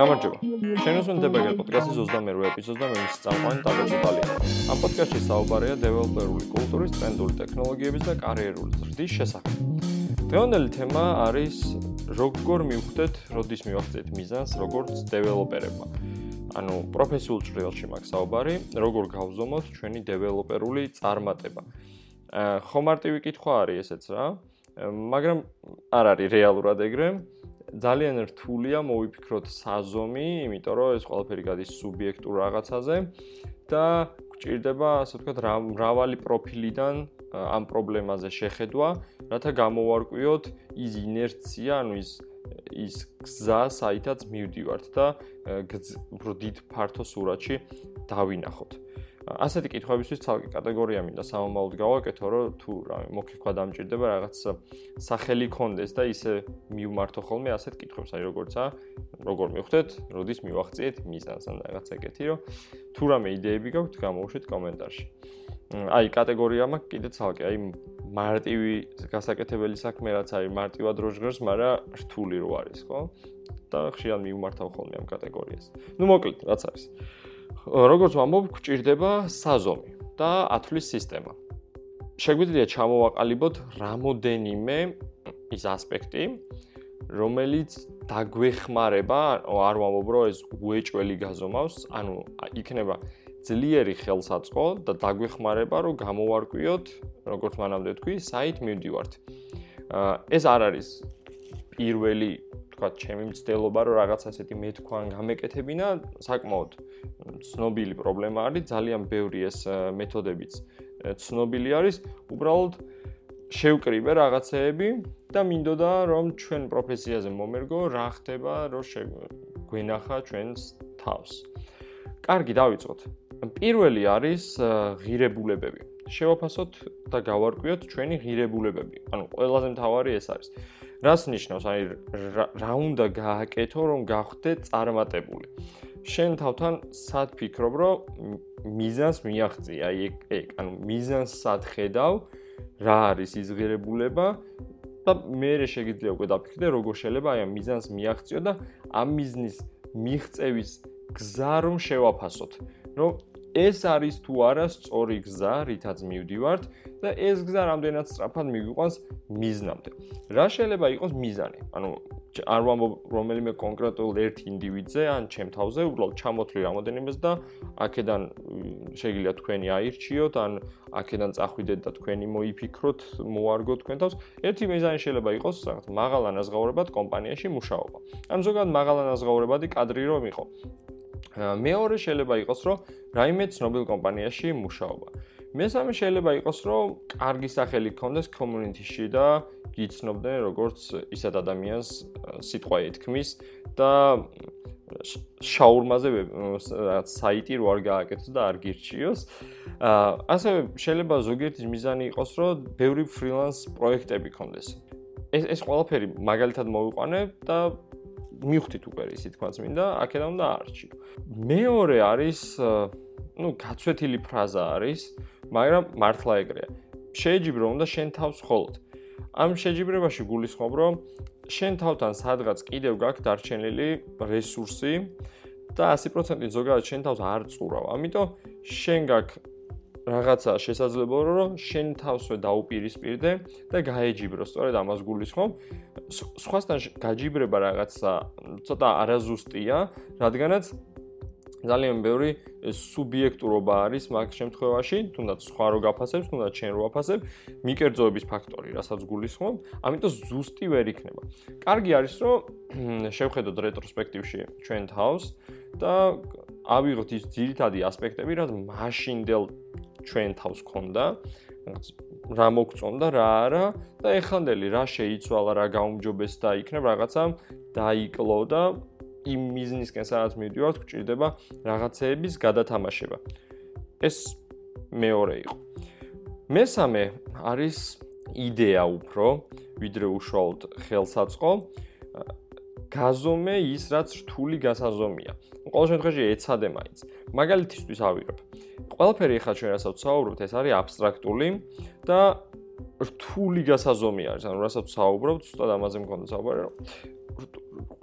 გამარჯობა. შენს უნდებაგერ პოდკასტის 22 ეპიზოდს და მე მის წამყვანი დაგაწყვეტალია. ამ პოდკასტში საუბარია დეველოპერული კულტურის, ტრენდული ტექნოლოგიების და კარიერული ზრდის შესახებ. დღევანდელი თემა არის როგორ მივხვდეთ, როდის მივახცეთ მიზანს როგორც დეველოპერებმა. ანუ პროფესიულ ჭრილში მაქვს საუბარი, როგორ გავზომოთ ჩვენი დეველოპერული წარმატება. ხო მარტივი კითხვა არის ესეც რა. მაგრამ არ არის რეალურად ეგრე. ძალიან რთულია მოვიფიქროთ საზომი, იმიტომ რომ ეს ყველაფერი გადის სუბიექტურ რაღაცაზე და გვჭირდება, ასე ვთქვათ, მრავალი პროფილიდან ამ პრობლემაზე შეხედვა, რათა გამოვარკვიოთ ის ინერცია, ანუ ის ის გზა, საითაც მივდივართ და უფრო დიდ ფართო სურათში დავინახოთ. ასეთი კითხვებისთვის ცალკე კატეგორია მინდა სამომავლოდ გავაკეთო, რომ თუ რა მოგიქვა დამჭირდება რაღაც სახელი კონდეს და ისე მივმართო ხოლმე ასეთ კითხვებს, აი როგორცა, როგორ მივხვდეთ, როდის მივახციეთ მიზანს ან რაღაც ეგეთი, რომ თუ რამე იდეები გაქვთ, გამოუშვით კომენტარში. აი კატეგორია მაქვს კიდე ცალკე, აი მარტივი გასაკეთებელი საქმე რაც არის მარტივად როჟღერს, მაგრამ რთული რო არის, ხო? და ხშირად მივმართავ ხოლმე ამ კატეგორიას. ну მოკლედ, რაც არის. როგორც ვამბობ, გვჭირდება საზომი და ათვლის სისტემა. შეგვიძლია ჩამოვაყალიბოთ რამოდენიმე ის ასპექტი, რომელიც დაგვეხმარება, არ ვამბობ, რომ ეს უეჭველი გაზომავს, ანუ იქნება ძლიერი ხელსაწყო და დაგვეხმარება, რომ გამოვარკვიოთ, როგორც მანამდე თქვი, საით მივდივართ. ეს არ არის პირველი თქვა ჩემი მცდელობა რომ რაღაც ასეთი მეთქვა გამეკეთებინა საკმაოდ ცნობილი პრობლემა არის ძალიან ბევრი ეს მეთოდებიც ცნობილი არის. უბრალოდ შევკრიბე რაღაცეები და მინდოდა რომ ჩვენ პროფესიაზე მომერგო რა ხდება რომ გვენახა ჩვენს თავს. კარგი დავიწყოთ. პირველი არის ღირებულებები. შევაფასოთ და გავარკვიოთ ჩვენი ღირებულებები. ანუ ყველაზე მთავარი ეს არის. რას ნიშნავს? აი რა უნდა გააკეთო, რომ გავხდე წარმატებული? შენ თავთან სად ფიქრობ, რომ მიზანს მიაღწი? აი ეგ ეგ, ანუ მიზანს სად ხედავ? რა არის იზღირებულება? და მე შეიძლება უკვე დაფიქრდე, როგორ შეიძლება აი ამ მიზანს მიაღწიო და ამ მიზნის მიღწევის გზა რომ შევაფასოთ. რომ ეს არის თუ არა სწორი გზა, რითაც მივდივართ და ეს გზა რამდენად სწრაფად მიგვიყვანს მიზნამდე. რა შეიძლება იყოს მიზანი? ანუ არ ვამბობ რომელიმე კონკრეტულ ერთ ინდივიდზე ან ჩემ თავზე, უბრალოდ ჩამოთვლი რამოდენიმეს და აქედან შეიძლება თქვენი აირჩიოთ ან აქედან წახვიდეთ და თქვენი მოიფიქროთ, მოარგოთ თქვენ თავს. ერთი მიზანი შეიძლება იყოს რაღაც მაღალანაზღაურებად კომპანიაში მუშაობა. ან ზოგადად მაღალანაზღაურებადი კადრი რომ იყო. მეორე შეიძლება იყოს, რომ რაიმე ცნობილ კომპანიაში მუშაობა. მესამე შეიძლება იყოს, რომ კარგი სახელი გქონდეს community-ში და გიცნობდნენ როგორც ისეთ ადამიანს სიტყვა ეთქმის და შაურმაზე რაღაც საიტი რო არ გააკეთოს და არ გირჩიოს. აა ასევე შეიძლება ზოგიერთი მიზანი იყოს, რომ ბევრი freelance პროექტები გქონდეს. ეს ეს ყველაფერი მაგალითად მოვიყვანე და მივხვდით უკვე ისი თქმა წმინდა, აქედან უნდა არჩიო. მეორე არის, ну, გაცვეთილი ფრაზა არის, მაგრამ მართლა ეგრეა. შეჯიბრო უნდა შენ თავს ხოლოდ. ამ შეჯიბრებაში გულისხმობ, რომ შენ თავთან სადღაც კიდევ გაქვს დარჩენილი რესურსი და 100% ზოგადად შენ თავს არ წურავ. ამიტომ შენ გაქვს რაღაცა შესაძლებლობა რომ შენ თავსვე დაუპირისპირდე და გაეჯიბრო სწორედ ამას გულისხმობ სხვასთან გაჯიბრება რაღაცა ცოტა არაზუსტია რადგანაც ძალიან ბევრი სუბიექტურობა არის მაგ შემთხვევაში თუნდაც სხვა რო გაფასებს თუნდაც შენ რო აფასებ მიკერძოების ფაქტორი რასაც გულისხმობ ამიტომ ზუსტი ვერ იქნება. კარგი არის რომ შევხედოთ რეტროსპექტივში ჩვენ თავს და ავიღოთ ის ძირითადი ასპექტები რაც მაშინდელ ჩვენ თავს ქონდა რა მოგწონდა რა არა და ეხანდელი რა შეიცვალა რა გაუმჯობეს და იქნებ რაღაცა დაიკლო და იმ მიზნისკენ სადაც მივდივართ გჭირდება რაღაცეების გადათამაშება. ეს მეორე იყო. მესამე არის იდეა უფრო ვიდრე უშუალოდ ხელსაწყო. გაზომე ის რაც რთული გასაზომია. ყოველ შემთხვევაში ეცადე მაინც. მაგალითისთვის ავიღებ. ყველაფერი ახლა ჩვენ რასაც ვსაუბრობთ ეს არის აბსტრაქტული და რთული გასაზომი არის, ანუ რასაც საუბრობთ, უბრალოდ ამაზე მქონდა საუბარი, რომ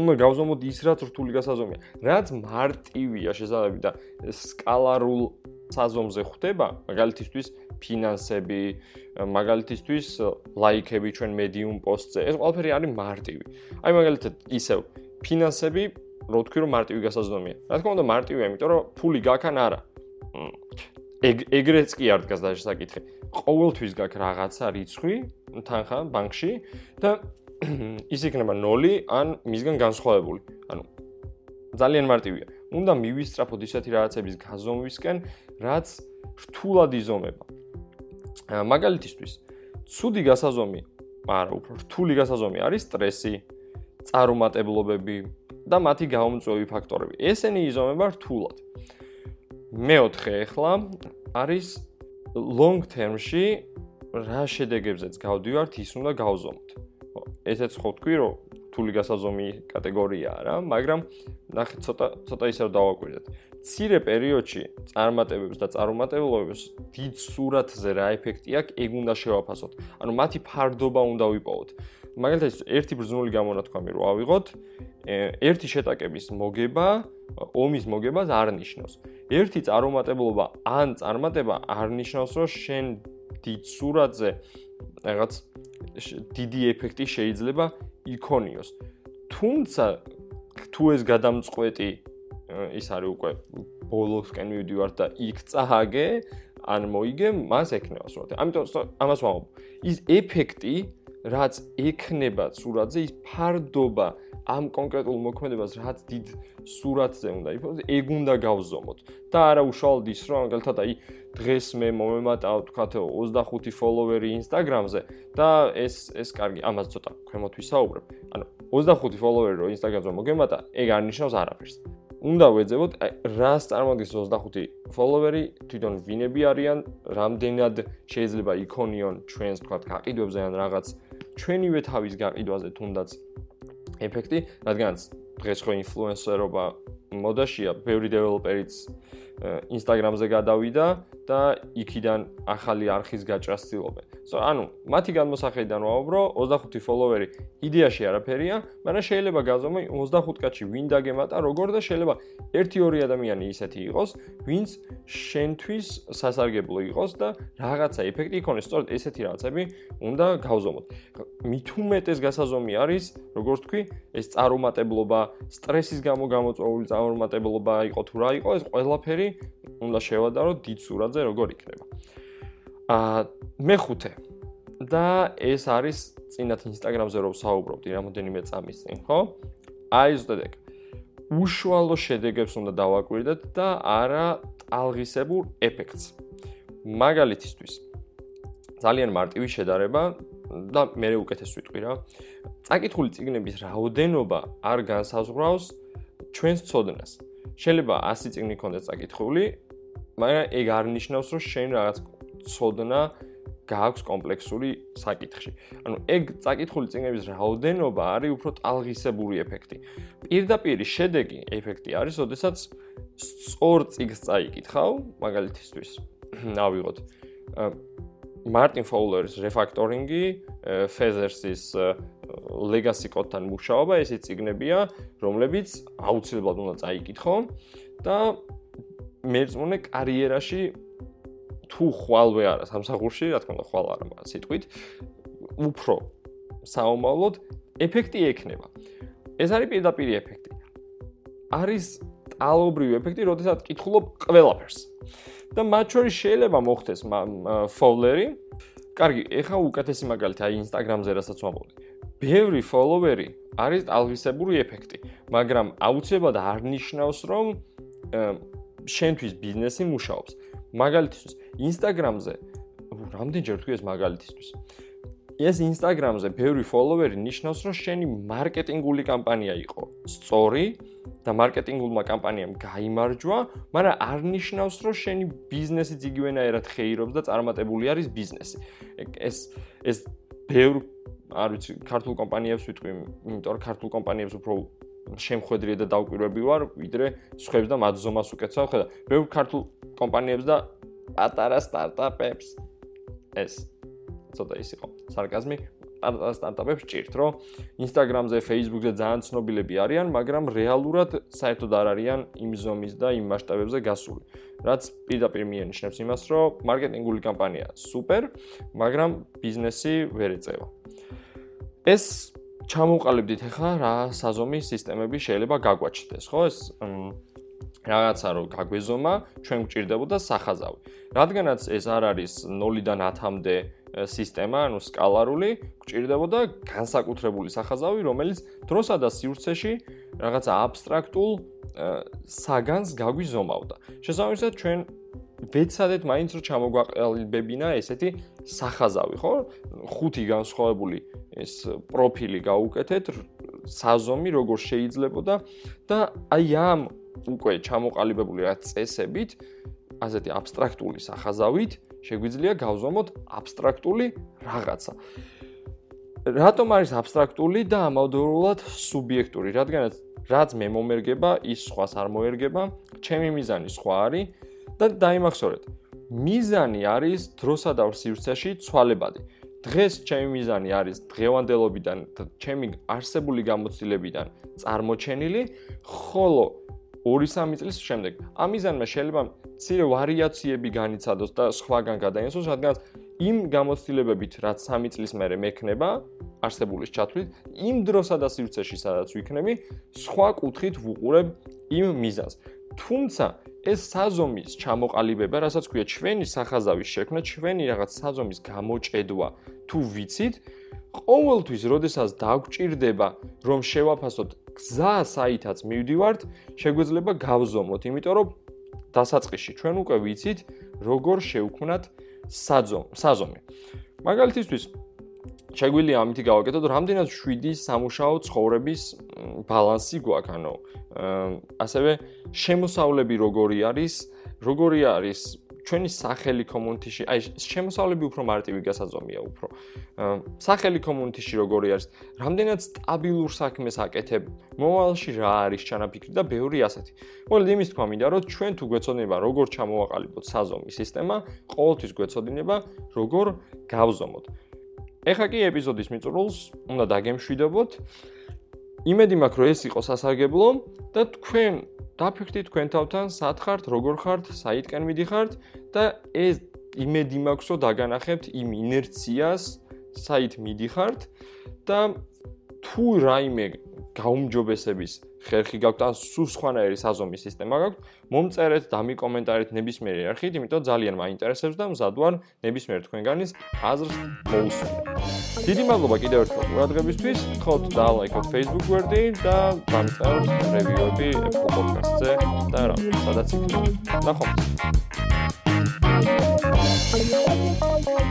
უნდა გავზომოთ ის რაც რთული გასაზომია. რაც მარტივია შესაძლებელი და სკალარულ საზომზე ხვდება, მაგალითისთვის ფინანსები, მაგალითისთვის ლაიქები ჩვენ Medium post-ზე. ეს ყველაფერი არის მარტივი. აი მაგალითად ისევ ფინანსები, რო თქვი რომ მარტივი გასაზომია. რა თქმა უნდა მარტივია, იმიტომ რომ ფული გაქან არა. ეგ ეგრეც კი არ დგას დასაკითხი. ყოველთვის გაქვს რაღაცა რიცხვი თანხა ბანკში და ის იქნება 0 ან მისგან განსხვავებული. ანუ ძალიან მარტივია. უნდა მივისწრაფოთ ისეთი რაღაცების გაზომვისკენ, რაც რთულად იზომება. მაგალითისთვის, ცუდი გასაზომი, არა, უფრო რთული გასაზომი არის სტრესი, წარუმატებლობები და მათი გაუმწვევი ფაქტორები. ესენი იზომება რთულად. მეოთხე ახლა არის long term-ში რა შედეგებზეც გავდივართ, ის უნდა გავზომოთ. ესეც ხო თქვი, რომ რთული გასაზომი კატეგორიაა რა, მაგრამ ნახე ცოტა ცოტა ისე რომ დავაკვირდეთ. ცირე პერიოდში წარმატებებს და წარუმატებლობებს დიდ სურათზე რა ეფექტი აქვს, ეგ უნდა შევაფასოთ. ანუ მათი ფარდობა უნდა ვიპოვოთ. მაგალითად, ერთი ბრძნული გამონათქვამი რო ავიღოთ, ერთი შეტაკების მოგება, ომის მოგებას არ ნიშნავს. ერთი წარუმატებლობა ან წარმატება არ ნიშნავს, რომ შენ დიდ სურათზე რაღაც დიდი ეფექტი შეიძლება იქონიოს. თუმცა თუ ეს გადამწყვეტი ის არის უკვე ბოლოსკენ მივიდივარ და იქ წააგე ან მოიგე, მას ექნება სურათი. ამიტომ ამას ვამბობ. ის ეფექტი, რაც ექნება სურათზე, ის ფარდობა ამ კონკრეტულ მოქმედებას რაც დიდ სურათზე უნდა იფოს, ეგ უნდა გავზომოთ. და არა უშუალოდ ის, რომ მაგალითად აი დღეს მე მომემატავ თქვათ 25 ფოლოვერი Instagram-ზე და ეს ეს კარგი, ამას ცოტა ქვემოთ ვისაუბრებ. ანუ 25 ფოლოვერი რო Instagram-ზე მოგემატა, ეგ არ ნიშნავს არაფერს. უნდა ვეძებოთ რას წარმოადგენს 25 ფოლოვერი, თვითონ ვინები არიან, რამდენად შეიძლება იქონიონ ჩვენს თქვათ გაყიდვებზე ან რაღაც ჩვენივე თავის გაყიდვაზე თუნდაც ეფექტი, რადგანაც დღეს ხო ინფლუენსერობა მოდაშია, ბევრი დეველოპერიც Instagram-ზე გადავიდა და იქიდან ახალი არხის გაჭრას ცდილობენ. ანუ მათი განმოსახედიდან ვაუბრო 25 ფოლოვერი იდეაში არაფერია, მაგრამ შეიძლება გაზომო 25 კაცი ვინ დაგემატა როგორ და შეიძლება 1-2 ადამიანი ისეთი იყოს, ვინც შენთვის სასარგებლო იყოს და რაღაცა ეფექტი იქონეს. სწორედ ესეთი რაღაცები უნდა გავზომოთ. უმეტეს გასაზომი არის, როგორც თქვი, ეს წარუმატებლობა, სტრესის გამო გამოწვეული წარუმატებლობა იყო თუ რა იყო, ეს ყველაფერი უნდა შევადარო დიდ სურათზე როგორ იქნება. აა მეხუთე და ეს არის წინათ Instagram-ზე რომ საუბრობდი რამოდენიმე წამის წინ, ხო? აი ეგ. უშუალო შედეგებს უნდა დავაკვირდეთ და არა ტალღისებურ ეფექტს. მაგალითისთვის ძალიან მარტივი შედარება და მე უკეთეს ვიტყვი რა. წაკითხული ციგნების რაოდენობა არ განსაზღვრავს ჩვენს ცოდნას. შეიძლება 100 წიგნი ქონდეს წაკითხული, მაგრამ ეგ არ ნიშნავს, რომ შენ რაღაც ცოდნა გააქვს კომპლექსური საკითხში. ანუ ეგ წაკითხული წიგნების რაოდენობა არის უფრო ტალღისებური ეფექტი. პირდაპირ შედეგი ეფექტი არის, ოდესაც სწორ წიგს წაიკითხავ, მაგალითისთვის. ავიღოთ მარტინ ფოულერის რეფაქტორინგი, ფეზერსის legacy code-თან მუშაობა, ესე წიგნებია, რომლებიც აუცილებლად უნდა წაიკითხო და მეწმუნე კარიერაში თუ ხვალვე არა სამსახურში, რა თქმა უნდა, ხვალ არა, სიტყვით უფრო საომალოდ ეფექტი ექნება. ეს არის პირდაპირ ეფექტი. არის ტალობრივი ეფექტი, როდესაც კითხულობ ყველაფერს. და მათ შორის შეიძლება მოხდეს ფოლერი. კარგი, ეხა უკეთესი მაგალითი აი Instagram-ზე რასაც ვამბობდი. ბევრი ფოლოვერი არის ტალვისებური ეფექტი, მაგრამ აუცილებლად არ ნიშნავს, რომ შენთვის ბიზნესი მუშაობს. მაგალითისთვის, Instagram-ზე რამდენჯერ თქვი ეს მაგალითისთვის? ეს Instagram-ზე ბევრი ფოლოვერი ნიშნავს, რომ შენი მარკეტინგული კამპანია იყო სწორი და მარკეტინგულმა კამპანიამ გაიმარჯვა, მაგრამ არ ნიშნავს, რომ შენი ბიზნესი ძიგივენაერად ხეირობს და წარმატებული არის ბიზნესი. ეს ეს ბევრ არ ვიცი, ქართულ კომპანიებს ვიტყვი, იმიტომ რომ ქართულ კომპანიებს უფრო შემხედრია და დავკვირვები ვარ, ვიდრე სხვებს და მათ ზომას უკეთსავ, ხედა. ბევრ ქართულ კომპანიებს და პატარა სტარტაპებს ეს ცოტა ის იყო სარკაზმი სტარტაპებს ჭირთ, რომ Instagram-ზე, Facebook-ზე ძალიან ცნობილები არიან, მაგრამ რეალურად საერთოდ არ არიან იმ ზომის და იმ მასშტაბებზე გასული. რაც პირდაპირ მიანიშნებს იმას, რომ მარკეტინგული კამპანია სუპერ, მაგრამ ბიზნესი ვერ ეწევა. ეს ჩამოვყალიბდით ახლა რა საზომი სისტემები შეიძლება გაგვაჩნდეს, ხო? ეს რაღაცა რომ გაგვეზომა, ჩვენ გვჭირდებოდა სახაზავი. რადგანაც ეს არ არის 0-დან 10-მდე სისტემა, ანუ სკალარული, გვჭირდებოდა განსაკუთრებული სახაზავი, რომელიც დროსა და სივრცეში რაღაცა აბსტრაქტულ საგანს გაგვიზომავდა. შესაბამისად, ჩვენ ვეცადეთ მაინც რომ ჩამოგვაყალიბებინა ესეთი სახაზავი, ხო? ხუთი განსხვავებული ეს პროფილი გაუკეთეთ, საზომი როგორ შეიძლებოდა და აი ამ უკვე ჩამოყალიბებული რა წესებით, ასეთი აბსტრაქტული სახაზავით შეგვიძლია გავზომოთ აბსტრაქტული რაღაცა. რატომ არის აბსტრაქტული და ამავდროულად სუბიექტური? რადგანაც რაც მე მომერგება, ის სხვას არ მოერგება, ჩემი მიზანი სხვა არის და დაიმახსოვრეთ. მიზანი არის დროსა და სივრცეში ცვალებადი. დღეს ჩემი მიზანი არის დღევანდელობიდან და ჩემი არსებული გამოცდილებიდან წარმოჩენილი, ხოლო 2-3 წლის შემდეგ ამ მიზანმა შეიძლება ცირე ვარიაციები განიცადოს და სხვაგან გადაინაცვლოს, რადგან იმ გამოცდილებებით, რაც 3 წლის მერე მექნება არსებულის ჩათვლით, იმ დროსა და სივრცეში, სადაც ვიქნები, სხვა კუთხით ვუყურებ იმ მიზანს. თუმცა ეს საზომის ჩამოყალიბება, რასაც ქვია ჩვენი სახაზავის შექმნა, ჩვენი რაღაც საზომის გამოჭედვა, თუ ვიცით, ყოველთვის, როდესაც დაგვჭირდება, რომ შევაფასოთ გზა, საითაც მივდივართ, შეგვეძლება გავზომოთ, იმიტომ რომ დასაწყისში ჩვენ უკვე ვიცით, როგორ შევქმნათ საზომი. მაგალითისთვის შეგვიძლია ამითი გავაკეთოთ, რამდენად 7 სამუშაო ცხოვრების ბალანსი გვაქვს, ანუ ასევე შემოსავლები როგორი არის, როგორი არის ჩვენი სახელი კომუნიტიში, აი შემოსავლები უფრო მარტივი გასაზომია უფრო. სახელი კომუნიტიში როგორი არის, რამდენად სტაბილურ საქმეს აკეთებ, მომავალში რა არის ჩანაფიქრი და ბევრი ასეთი. მოკლედ იმის თქვა მინდა, რომ ჩვენ თუ გვეცოდინება როგორ ჩამოვაყალიბოთ საზომი სისტემა, ყოველთვის გვეცოდინება როგორ გავზომოთ. ეხა კი ეპიზოდის მიწურულს უნდა დაგემშვიდობოთ. იმედი მაქვს, რომ ეს იყო სასარგებლო და თქვენ დაფიქრდით თქვენ თავთან, სად ხართ, როგორ ხართ, საითკენ მიდიხართ და ეს იმედი მაქვს, რომ დაგანახებთ იმ ინერციას, საით მიდიხართ და თუ რაიმე გაუმჯობესების ხერხი გაქვთ ან სულ სხვანაირი საზომი სისტემა გაქვთ, მომწერეთ და მიკომენტარეთ ნებისმიერი არხით, იმიტომ ძალიან მაინტერესებს და მზად ვარ ნებისმიერ თქვენგანის აზრს მოусმინო. დიდი მადლობა კიდევ ერთხელ ყურადღებისთვის. გთხოვთ დალაიქოთ Facebook გვერდი და დამწერთ რევიუები Apple Podcast-ზე და რა, სადაც იქნება. ნახვამდის. Thank you.